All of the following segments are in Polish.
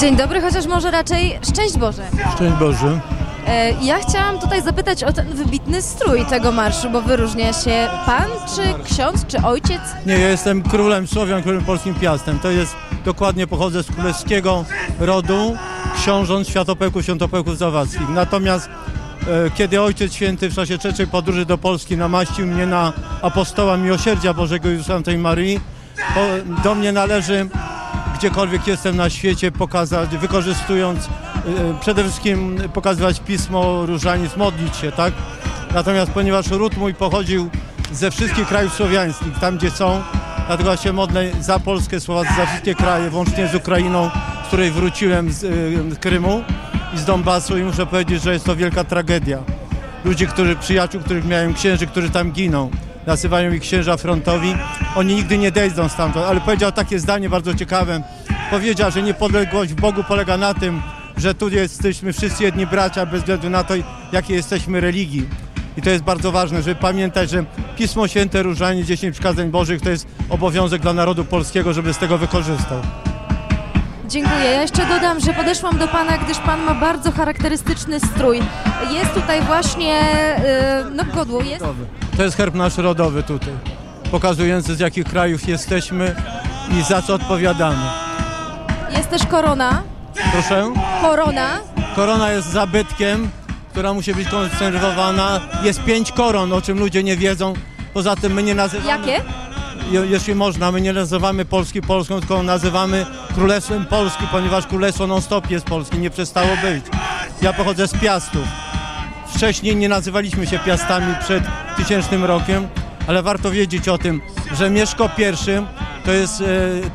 Dzień dobry, chociaż może raczej szczęść Boże. Szczęść Boże. E, Ja chciałam tutaj zapytać o ten wybitny strój tego marszu, bo wyróżnia się pan, czy ksiądz, czy ojciec? Nie, ja jestem królem Słowian, królem polskim piastem. To jest, dokładnie pochodzę z królewskiego rodu książąt Światopełków, Świętopełków Zawackich. Natomiast e, kiedy Ojciec Święty w czasie trzeciej podróży do Polski namaścił mnie na apostoła Miłosierdzia Bożego i Świętej Maryi, po, do mnie należy gdziekolwiek jestem na świecie pokazać, wykorzystując e, przede wszystkim pokazywać pismo, różaniec, modlić się, tak? Natomiast ponieważ ród mój pochodził ze wszystkich krajów słowiańskich, tam gdzie są, dlatego ja się modlę za Polskę, Słowacja, za wszystkie kraje, włącznie z Ukrainą, z której wróciłem z, y, z Krymu i z Donbasu i muszę powiedzieć, że jest to wielka tragedia. Ludzi, którzy, przyjaciół, których miałem, księży, którzy tam giną, nazywają ich księża frontowi, oni nigdy nie dejdą stamtąd, ale powiedział takie zdanie bardzo ciekawe, powiedział, że niepodległość w Bogu polega na tym, że tu jesteśmy wszyscy jedni bracia, bez względu na to, jakiej jesteśmy religii. I to jest bardzo ważne, żeby pamiętać, że Pismo Święte, Różanie, 10 przykazań Bożych to jest obowiązek dla narodu polskiego, żeby z tego wykorzystał. Dziękuję. Ja jeszcze dodam, że podeszłam do pana, gdyż pan ma bardzo charakterystyczny strój. Jest tutaj właśnie, e, no godło jest. To jest herb nasz rodowy tutaj, pokazujący z jakich krajów jesteśmy i za co odpowiadamy. Jest też korona. Proszę? Korona. Korona jest zabytkiem, która musi być konserwowana. Jest pięć koron, o czym ludzie nie wiedzą. Poza tym my nie nazywamy... Jakie? Je, jeśli można, my nie nazywamy Polski Polską, tylko nazywamy Królestwem Polski, ponieważ Królestwo non-stop jest Polskie, nie przestało być. Ja pochodzę z Piastów. Wcześniej nie nazywaliśmy się Piastami przed tysięcznym rokiem, ale warto wiedzieć o tym, że Mieszko I to jest e,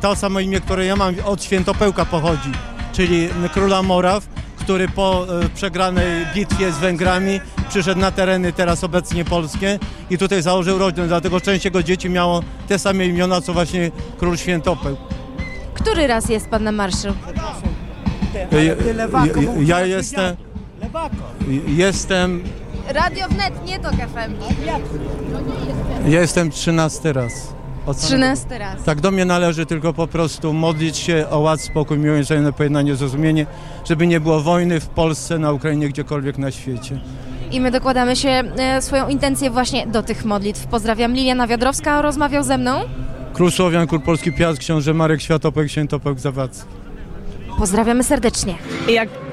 to samo imię, które ja mam, od Świętopełka pochodzi, czyli króla Moraw, który po e, przegranej bitwie z Węgrami przyszedł na tereny teraz obecnie polskie i tutaj założył rodzinę, dlatego część jego dzieci miało te same imiona, co właśnie król Świętopełk. Który raz jest pan na marszu? Ja, ja, ja jestem, jestem, Radio Wnet, nie to FM. ja jestem 13 raz. Od samego- 13 raz. Tak do mnie należy tylko po prostu modlić się o ład, spokój, miłość, wzajemne pojednanie, zrozumienie, żeby nie było wojny w Polsce, na Ukrainie, gdziekolwiek na świecie. I my dokładamy się e, swoją intencję właśnie do tych modlitw. Pozdrawiam. Liliana Wiadrowska rozmawiał ze mną. Król Słowian, król Polski Piast, książę Marek Światopełk, Świętopełk Zawadzki. Pozdrawiamy serdecznie. Jak